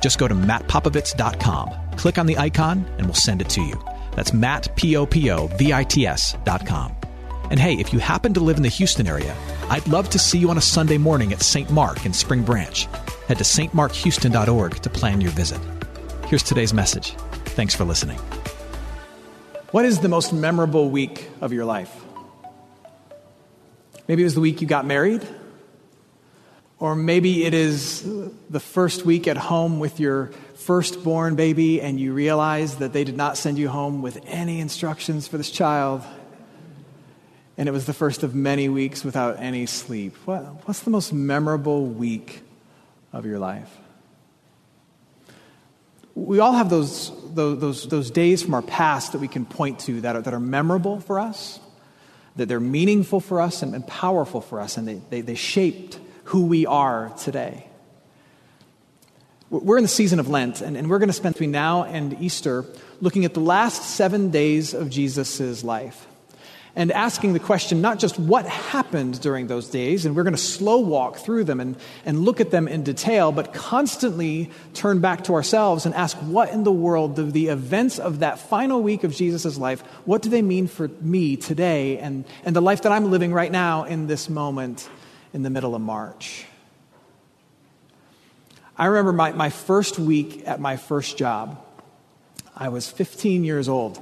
Just go to mattpopovits.com, click on the icon, and we'll send it to you. That's Matt, P-O-P-O-V-I-T-S dot com. And hey, if you happen to live in the Houston area, I'd love to see you on a Sunday morning at St. Mark in Spring Branch. Head to stmarkhouston.org to plan your visit. Here's today's message. Thanks for listening. What is the most memorable week of your life? Maybe it was the week you got married. Or maybe it is the first week at home with your firstborn baby and you realize that they did not send you home with any instructions for this child. And it was the first of many weeks without any sleep. What, what's the most memorable week of your life? We all have those, those, those, those days from our past that we can point to that are, that are memorable for us, that they're meaningful for us and, and powerful for us, and they, they, they shaped who we are today. We're in the season of Lent, and, and we're going to spend between now and Easter looking at the last seven days of Jesus' life and asking the question not just what happened during those days, and we're going to slow walk through them and, and look at them in detail, but constantly turn back to ourselves and ask what in the world do the events of that final week of Jesus' life, what do they mean for me today and, and the life that I'm living right now in this moment in the middle of March? I remember my, my first week at my first job. I was 15 years old.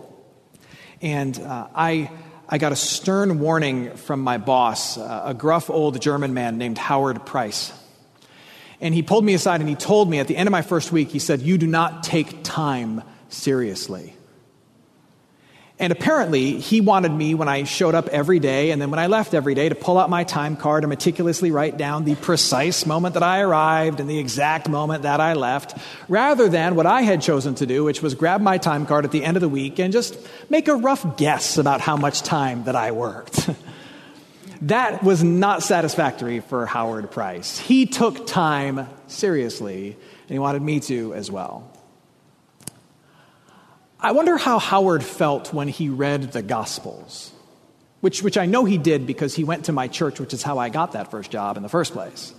And uh, I, I got a stern warning from my boss, uh, a gruff old German man named Howard Price. And he pulled me aside and he told me at the end of my first week, he said, You do not take time seriously. And apparently, he wanted me when I showed up every day and then when I left every day to pull out my time card and meticulously write down the precise moment that I arrived and the exact moment that I left, rather than what I had chosen to do, which was grab my time card at the end of the week and just make a rough guess about how much time that I worked. that was not satisfactory for Howard Price. He took time seriously, and he wanted me to as well. I wonder how Howard felt when he read the Gospels, which, which I know he did because he went to my church, which is how I got that first job in the first place.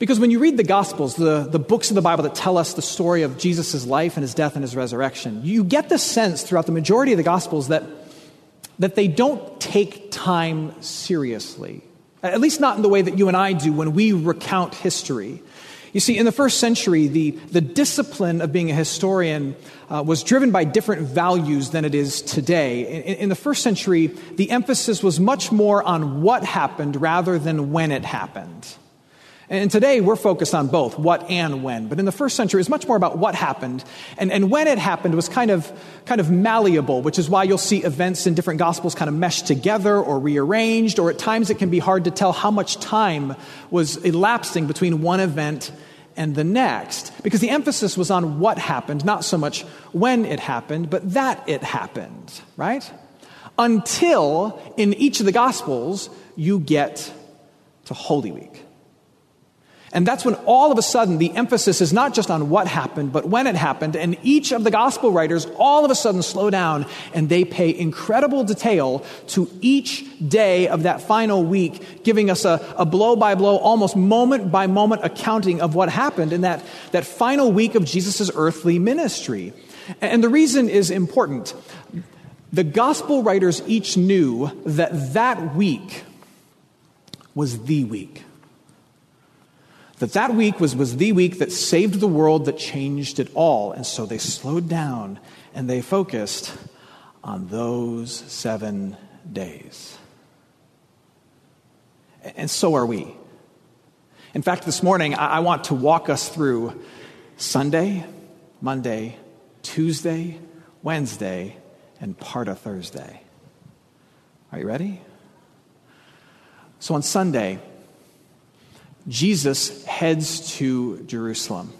Because when you read the Gospels, the, the books of the Bible that tell us the story of Jesus' life and his death and his resurrection, you get the sense throughout the majority of the Gospels that, that they don't take time seriously. At least not in the way that you and I do when we recount history. You see, in the first century, the, the discipline of being a historian uh, was driven by different values than it is today. In, in, the first century, the emphasis was much more on what happened rather than when it happened. And today, we're focused on both, what and when. But in the first century, it was much more about what happened. And, and when it happened was kind of, kind of malleable, which is why you'll see events in different gospels kind of meshed together or rearranged, or at times it can be hard to tell how much time was elapsing between one event and the next. Because the emphasis was on what happened, not so much when it happened, but that it happened, right? Until in each of the gospels, you get to Holy Week. And that's when all of a sudden the emphasis is not just on what happened, but when it happened. And each of the gospel writers all of a sudden slow down and they pay incredible detail to each day of that final week, giving us a blow by blow, almost moment by moment accounting of what happened in that, that final week of Jesus' earthly ministry. And the reason is important. The gospel writers each knew that that week was the week that that week was, was the week that saved the world, that changed it all. And so they slowed down and they focused on those seven days. And so are we. In fact, this morning, I want to walk us through Sunday, Monday, Tuesday, Wednesday, and part of Thursday. Are you ready? So on Sunday, Jesus heads to Jerusalem.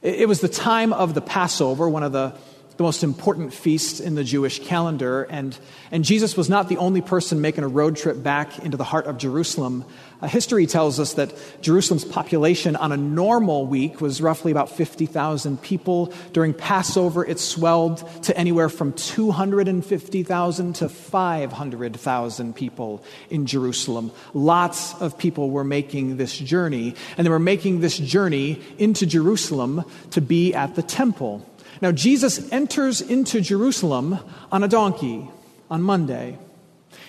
It was the time of the Passover, one of the the most important feast in the Jewish calendar. And, and Jesus was not the only person making a road trip back into the heart of Jerusalem. Uh, history tells us that Jerusalem's population on a normal week was roughly about 50,000 people. During Passover, it swelled to anywhere from 250,000 to 500,000 people in Jerusalem. Lots of people were making this journey, and they were making this journey into Jerusalem to be at the temple. Now, Jesus enters into Jerusalem on a donkey on Monday.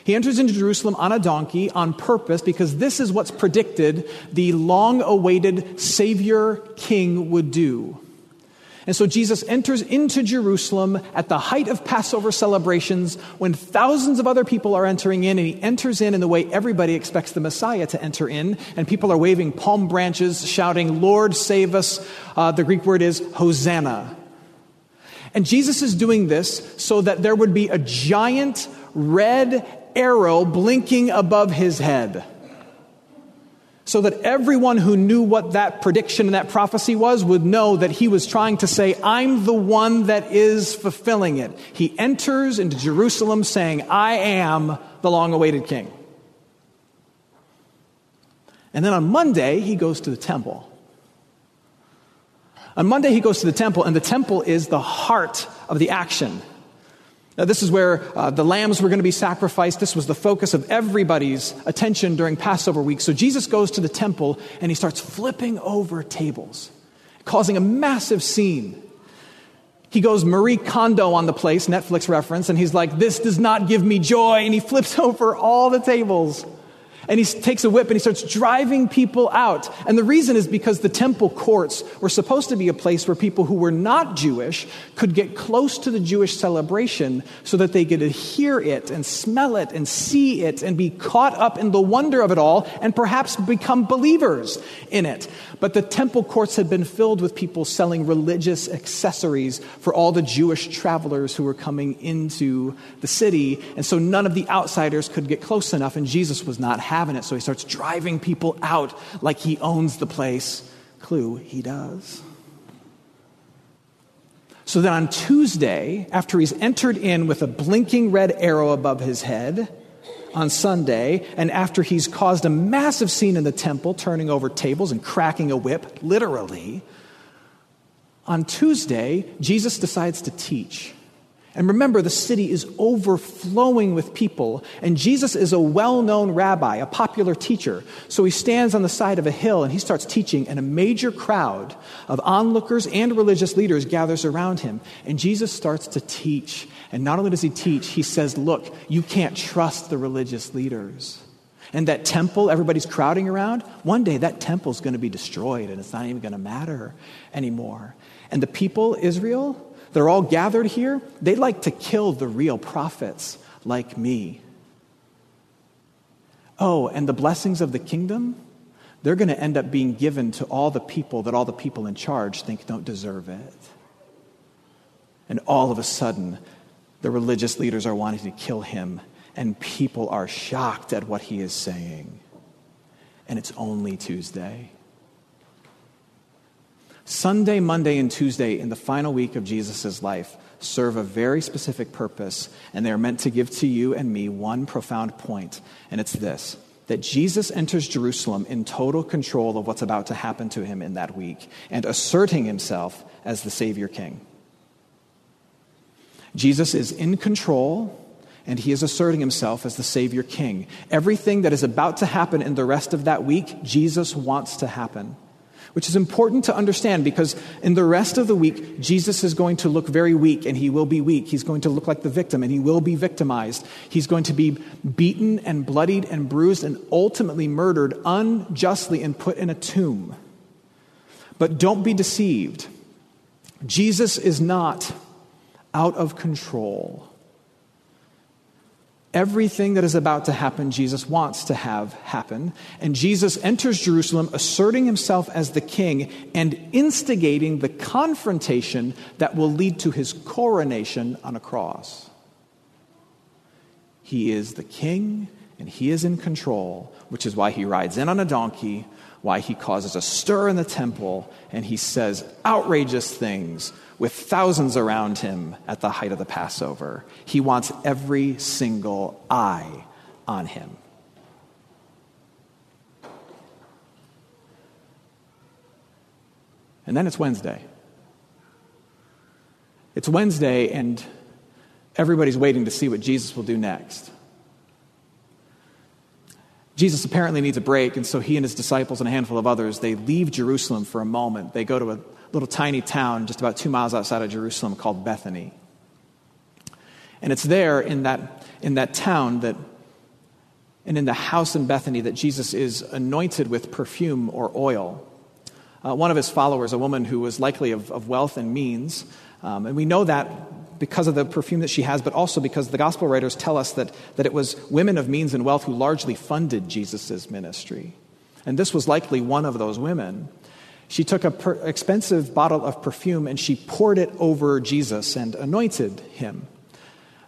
He enters into Jerusalem on a donkey on purpose because this is what's predicted the long awaited Savior King would do. And so Jesus enters into Jerusalem at the height of Passover celebrations when thousands of other people are entering in, and he enters in in the way everybody expects the Messiah to enter in. And people are waving palm branches, shouting, Lord, save us. Uh, the Greek word is Hosanna. And Jesus is doing this so that there would be a giant red arrow blinking above his head. So that everyone who knew what that prediction and that prophecy was would know that he was trying to say, I'm the one that is fulfilling it. He enters into Jerusalem saying, I am the long awaited king. And then on Monday, he goes to the temple. On Monday, he goes to the temple, and the temple is the heart of the action. Now, this is where uh, the lambs were going to be sacrificed. This was the focus of everybody's attention during Passover week. So Jesus goes to the temple and he starts flipping over tables, causing a massive scene. He goes Marie Kondo on the place, Netflix reference, and he's like, This does not give me joy. And he flips over all the tables. And he takes a whip and he starts driving people out. And the reason is because the temple courts were supposed to be a place where people who were not Jewish could get close to the Jewish celebration so that they could hear it and smell it and see it and be caught up in the wonder of it all and perhaps become believers in it. But the temple courts had been filled with people selling religious accessories for all the Jewish travelers who were coming into the city. And so none of the outsiders could get close enough, and Jesus was not having it. So he starts driving people out like he owns the place. Clue, he does. So then on Tuesday, after he's entered in with a blinking red arrow above his head, on Sunday, and after he's caused a massive scene in the temple, turning over tables and cracking a whip, literally, on Tuesday, Jesus decides to teach. And remember, the city is overflowing with people, and Jesus is a well known rabbi, a popular teacher. So he stands on the side of a hill and he starts teaching, and a major crowd of onlookers and religious leaders gathers around him. And Jesus starts to teach. And not only does he teach, he says, Look, you can't trust the religious leaders. And that temple everybody's crowding around, one day that temple's going to be destroyed and it's not even going to matter anymore. And the people, Israel, they're all gathered here. They'd like to kill the real prophets like me. Oh, and the blessings of the kingdom, they're going to end up being given to all the people that all the people in charge think don't deserve it. And all of a sudden, the religious leaders are wanting to kill him, and people are shocked at what he is saying. And it's only Tuesday. Sunday, Monday, and Tuesday in the final week of Jesus' life serve a very specific purpose, and they are meant to give to you and me one profound point, and it's this that Jesus enters Jerusalem in total control of what's about to happen to him in that week and asserting himself as the Savior King. Jesus is in control and he is asserting himself as the Savior King. Everything that is about to happen in the rest of that week, Jesus wants to happen which is important to understand because in the rest of the week, Jesus is going to look very weak and he will be weak. He's going to look like the victim and he will be victimized. He's going to be beaten and bloodied and bruised and ultimately murdered unjustly and put in a tomb. But don't be deceived. Jesus is not out of control. Everything that is about to happen, Jesus wants to have happen. And Jesus enters Jerusalem asserting himself as the king and instigating the confrontation that will lead to his coronation on a cross. He is the king and he is in control, which is why he rides in on a donkey, why he causes a stir in the temple, and he says outrageous things with thousands around him at the height of the Passover. He wants every single eye on him. And then it's Wednesday. It's Wednesday, and everybody's waiting to see what Jesus will do next. Jesus apparently needs a break, and so he and his disciples and a handful of others, they leave Jerusalem for a moment. They go to a little tiny town just about two miles outside of Jerusalem called Bethany. And it's there in that, in that town that, and in the house in Bethany that Jesus is anointed with perfume or oil. Uh, one of his followers, a woman who was likely of, of wealth and means, um, and we know that because of the perfume that she has, but also because the gospel writers tell us that, that it was women of means and wealth who largely funded Jesus' ministry. And this was likely one of those women. She took an per- expensive bottle of perfume and she poured it over Jesus and anointed him.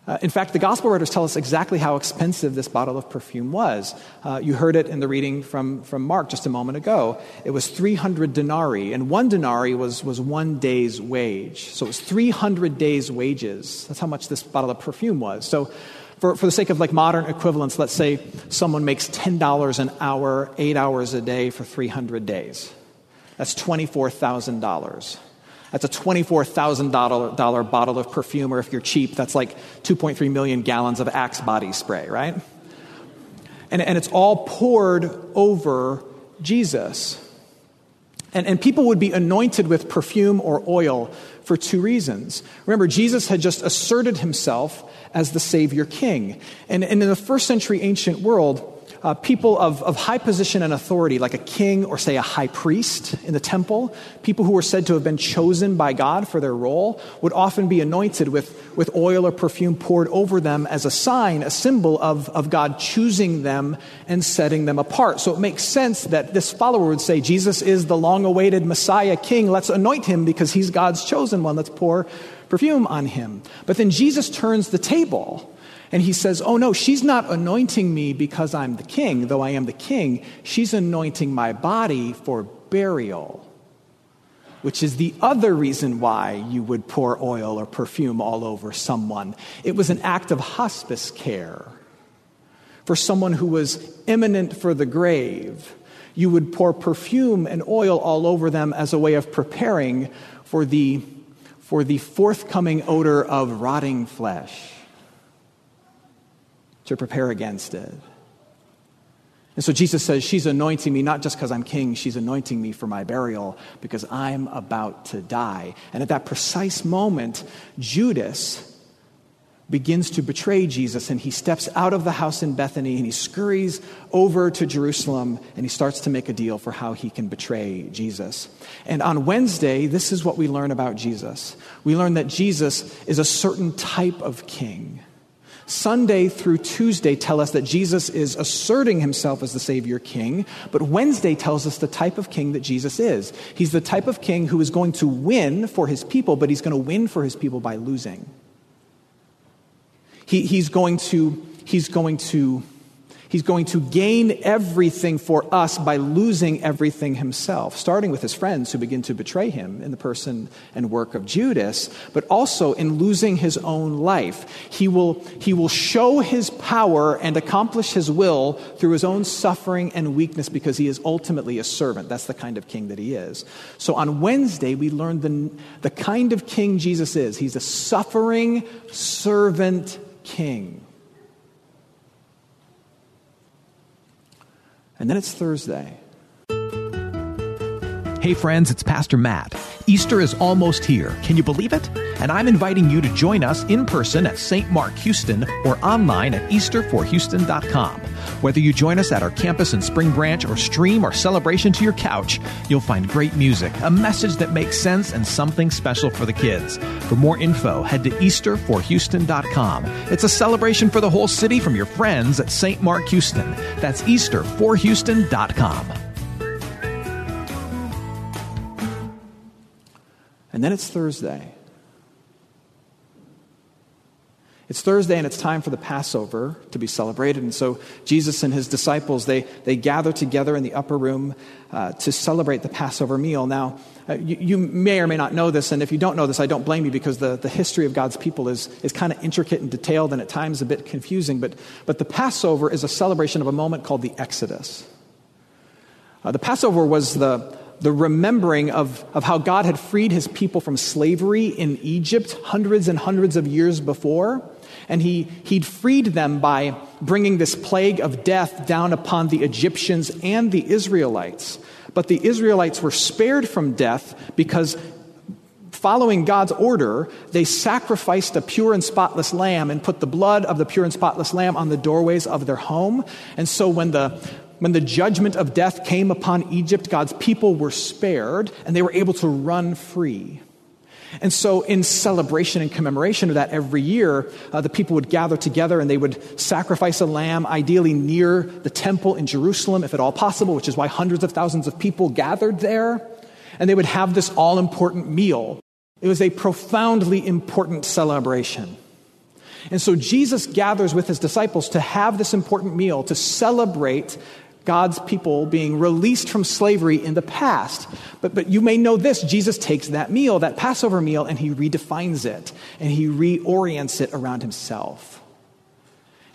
Uh, in fact, the gospel writers tell us exactly how expensive this bottle of perfume was. Uh, you heard it in the reading from, from Mark just a moment ago. It was 300 denarii, and one denarii was, was one day's wage. So it was 300 days' wages. That's how much this bottle of perfume was. So, for, for the sake of like modern equivalents, let's say someone makes $10 an hour, eight hours a day for 300 days. That's $24,000. That's a $24,000 bottle of perfume, or if you're cheap, that's like 2.3 million gallons of Axe body spray, right? And, and it's all poured over Jesus. And, and people would be anointed with perfume or oil for two reasons. Remember, Jesus had just asserted himself as the Savior King. And, and in the first century ancient world, uh, people of, of high position and authority, like a king or, say, a high priest in the temple, people who were said to have been chosen by God for their role, would often be anointed with, with oil or perfume poured over them as a sign, a symbol of, of God choosing them and setting them apart. So it makes sense that this follower would say, Jesus is the long awaited Messiah king. Let's anoint him because he's God's chosen one. Let's pour perfume on him. But then Jesus turns the table and he says, Oh no, she's not anointing me because I'm the king, though I am the king. She's anointing my body for burial, which is the other reason why you would pour oil or perfume all over someone. It was an act of hospice care for someone who was imminent for the grave. You would pour perfume and oil all over them as a way of preparing for the, for the forthcoming odor of rotting flesh to prepare against it. And so Jesus says, She's anointing me not just because I'm king, she's anointing me for my burial because I'm about to die. And at that precise moment, Judas begins to betray Jesus and he steps out of the house in Bethany and he scurries over to Jerusalem and he starts to make a deal for how he can betray Jesus. And on Wednesday, this is what we learn about Jesus. We learn that Jesus is a certain type of king. Sunday through Tuesday tell us that Jesus is asserting himself as the Savior King, but Wednesday tells us the type of king that Jesus is. He's the type of king who is going to win for his people, but he's going to win for his people by losing. He, he's, going to, he's going to He's going to gain everything for us by losing everything himself, starting with his friends who begin to betray him in the person and work of Judas, but also in losing his own life. He will, he will show his power and accomplish his will through his own suffering and weakness because he is ultimately a servant. That's the kind of king that he is. So on Wednesday, we learned the, the kind of king Jesus is. He's a suffering servant king. And then it's Thursday. Hey friends, it's Pastor Matt. Easter is almost here. Can you believe it? And I'm inviting you to join us in person at St. Mark Houston or online at easterforhouston.com. Whether you join us at our campus in Spring Branch or stream our celebration to your couch, you'll find great music, a message that makes sense, and something special for the kids. For more info, head to easterforhouston.com. It's a celebration for the whole city from your friends at St. Mark Houston. That's easterforhouston.com. And then it's Thursday. It's Thursday and it's time for the Passover to be celebrated. And so Jesus and his disciples, they, they gather together in the upper room uh, to celebrate the Passover meal. Now, uh, you, you, may or may not know this, and if you don't know this, I don't blame you because the, the history of God's people is, is kind of intricate and detailed and at times a bit confusing. But, but the Passover is a celebration of a moment called the Exodus. Uh, the Passover was the, the remembering of, of how God had freed his people from slavery in Egypt hundreds and hundreds of years before. And he, he'd freed them by bringing this plague of death down upon the Egyptians and the Israelites. But the Israelites were spared from death because following God's order, they sacrificed a pure and spotless lamb and put the blood of the pure and spotless lamb on the doorways of their home. And so when the when the judgment of death came upon Egypt, God's people were spared and they were able to run free. And so, in celebration and commemoration of that every year, uh, the people would gather together and they would sacrifice a lamb, ideally near the temple in Jerusalem, if at all possible, which is why hundreds of thousands of people gathered there. And they would have this all important meal. It was a profoundly important celebration. And so, Jesus gathers with his disciples to have this important meal to celebrate God's people being released from slavery in the past. But, but you may know this Jesus takes that meal, that Passover meal, and he redefines it and he reorients it around himself.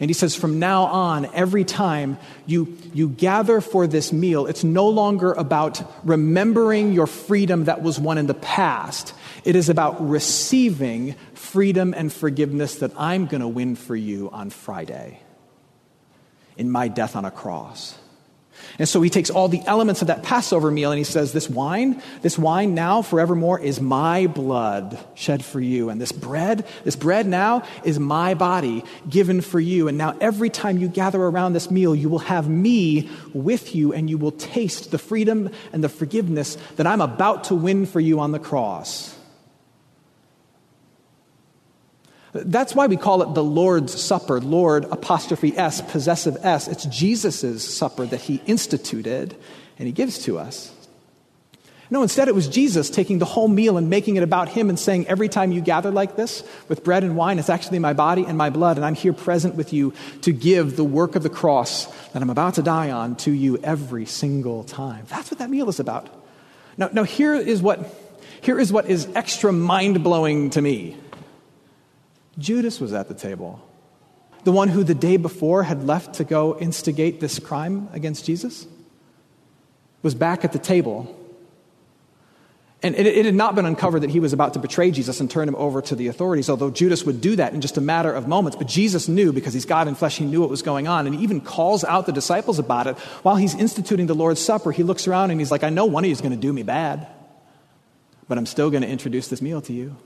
And he says, from now on, every time you, you gather for this meal, it's no longer about remembering your freedom that was won in the past. It is about receiving freedom and forgiveness that I'm going to win for you on Friday in my death on a cross. And so he takes all the elements of that Passover meal and he says, This wine, this wine now forevermore is my blood shed for you. And this bread, this bread now is my body given for you. And now every time you gather around this meal, you will have me with you and you will taste the freedom and the forgiveness that I'm about to win for you on the cross. That's why we call it the Lord's Supper. Lord, apostrophe S, possessive S. It's Jesus' supper that he instituted and he gives to us. No, instead it was Jesus taking the whole meal and making it about him and saying, Every time you gather like this with bread and wine, it's actually my body and my blood, and I'm here present with you to give the work of the cross that I'm about to die on to you every single time. That's what that meal is about. Now, now here, is what, here is what is extra mind blowing to me. Judas was at the table. The one who the day before had left to go instigate this crime against Jesus was back at the table. And it, it, had not been uncovered that he was about to betray Jesus and turn him over to the authorities, although Judas would do that in just a matter of moments. But Jesus knew, because he's God in flesh, he knew what was going on. And he even calls out the disciples about it. While he's instituting the Lord's Supper, he looks around and he's like, I know one of you is going to do me bad, but I'm still going to introduce this meal to you.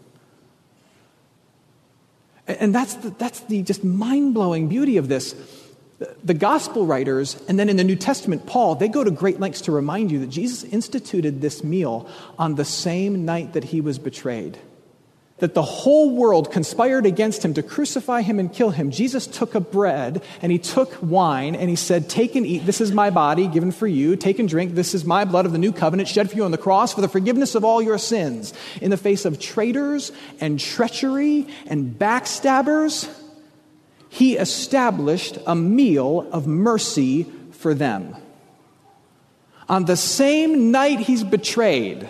And that's the, that's the just mind blowing beauty of this. The gospel writers, and then in the New Testament, Paul, they go to great lengths to remind you that Jesus instituted this meal on the same night that he was betrayed that the whole world conspired against him to crucify him and kill him, Jesus took a bread and he took wine and he said, Take and eat. This is my body given for you. Take and drink. This is my blood of the new covenant shed for you on the cross for the forgiveness of all your sins. In the face of traitors and treachery and backstabbers, he established a meal of mercy for them. On the same night he's betrayed,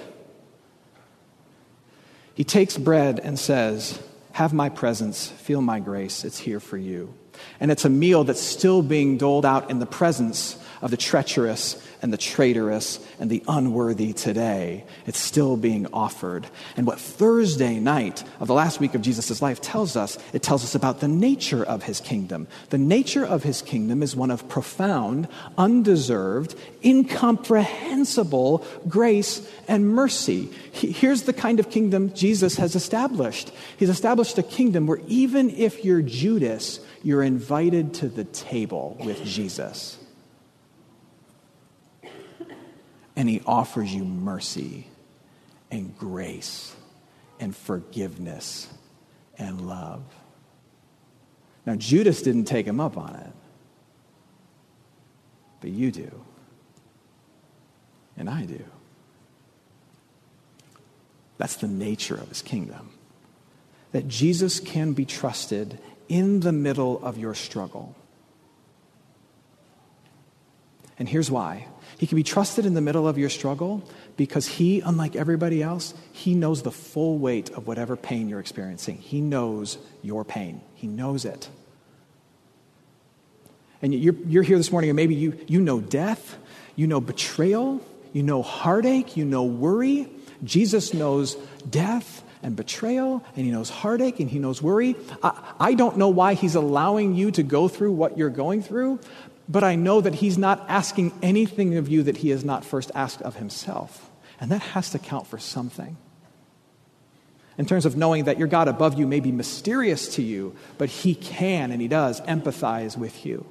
he takes bread and says, Have my presence, feel my grace, it's here for you. And it's a meal that's still being doled out in the presence of the treacherous and the traitorous and the unworthy today. It's still being offered. And what Thursday night of the last week of Jesus' life tells us, it tells us about the nature of his kingdom. The nature of his kingdom is one of profound, undeserved, incomprehensible grace and mercy. Here's the kind of kingdom Jesus has established. He's established a kingdom where even if you're Judas, you're invited to the table with Jesus and he offers you mercy and grace and forgiveness and love. Now, Judas didn't take him up on it, but you do. And I do. That's the nature of his kingdom. That Jesus can be trusted in the middle of your struggle. And here's why he can be trusted in the middle of your struggle because he, unlike everybody else, he knows the full weight of whatever pain you're experiencing. He knows your pain, he knows it. And you're, you're here this morning, and maybe you, you know death, you know betrayal, you know heartache, you know worry. Jesus knows death and betrayal, and he knows heartache, and he knows worry. I, I don't know why he's allowing you to go through what you're going through, but I know that he's not asking anything of you that he has not first asked of himself. And that has to count for something. In terms of knowing that your God above you may be mysterious to you, but he can and he does empathize with you.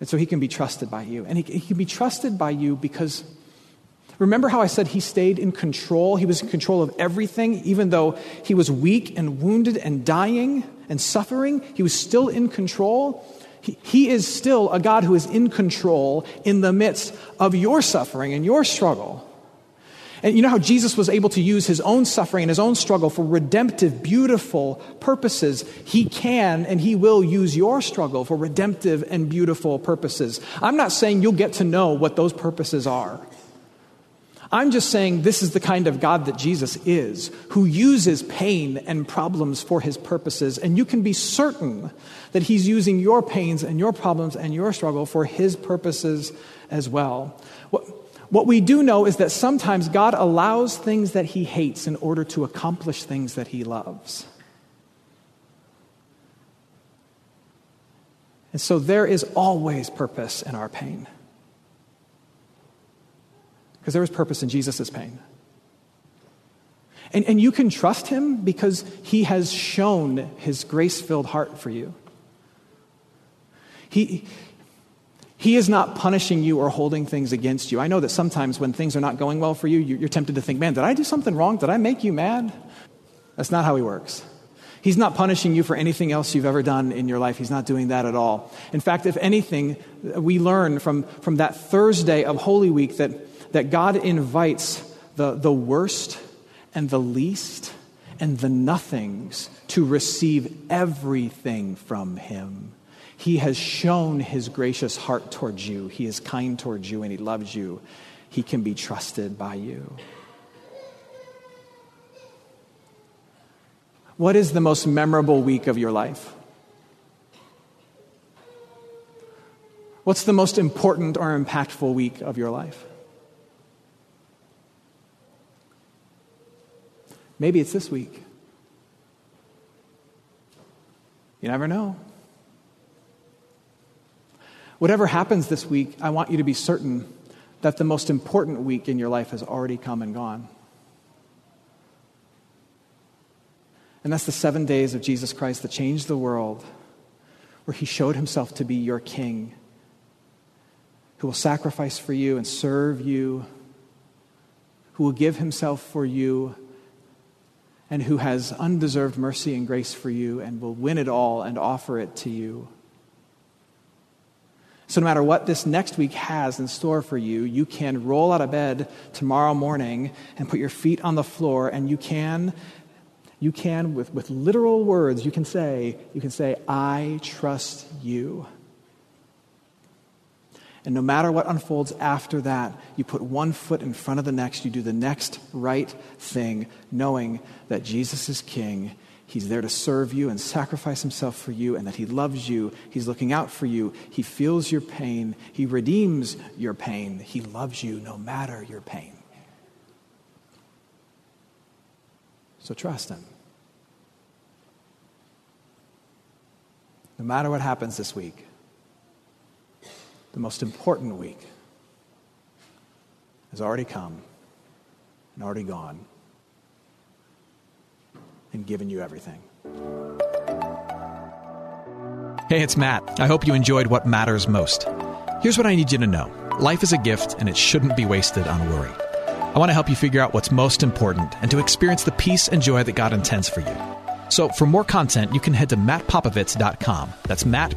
And so he can be trusted by you. And he, can be trusted by you because remember how I said he stayed in control? He was in control of everything, even though he was weak and wounded and dying? and suffering, he was still in control. He, he is still a God who is in control in the midst of your suffering and your struggle. And you know how Jesus was able to use his own suffering and his own struggle for redemptive, beautiful purposes? He can and he will use your struggle for redemptive and beautiful purposes. I'm not saying you'll get to know what those purposes are. I'm just saying this is the kind of God that Jesus is, who uses pain and problems for his purposes. And you can be certain that he's using your pains and your problems and your struggle for his purposes as well. What, what we do know is that sometimes God allows things that he hates in order to accomplish things that he loves. And so there is always purpose in our pain because there was purpose in Jesus' pain. And, and you can trust him because he has shown his grace filled heart for you. He, he is not punishing you or holding things against you. I know that sometimes when things are not going well for you, you're tempted to think, man, did I do something wrong? Did I make you mad? That's not how he works. He's not punishing you for anything else you've ever done in your life. He's not doing that at all. In fact, if anything, we learn from, from that Thursday of Holy Week that that God invites the, the worst and the least and the nothings to receive everything from Him. He has shown His gracious heart towards you, He is kind towards you, and He loves you. He can be trusted by you. What is the most memorable week of your life? What's the most important or impactful week of your life? Maybe it's this week. You never know. Whatever happens this week, I want you to be certain that the most important week in your life has already come and gone. And that's the seven days of Jesus Christ that changed the world, where he showed himself to be your king, who will sacrifice for you and serve you, who will give himself for you and who has undeserved mercy and grace for you and will win it all and offer it to you. So, no matter what this next week has in store for you, you can roll out of bed tomorrow morning and put your feet on the floor, and you can, you can with, with literal words, you can say, you can say, I trust you. And no matter what unfolds after that, you put one foot in front of the next. You do the next right thing, knowing that Jesus is King. He's there to serve you and sacrifice himself for you, and that he loves you. He's looking out for you. He feels your pain. He redeems your pain. He loves you no matter your pain. So trust him. No matter what happens this week, the most important week has already come and already gone and given you everything. Hey, it's Matt. I hope you enjoyed what matters most. Here's what I need you to know life is a gift, and it shouldn't be wasted on worry. I want to help you figure out what's most important and to experience the peace and joy that God intends for you. So, for more content, you can head to mattpopovits.com. That's Matt.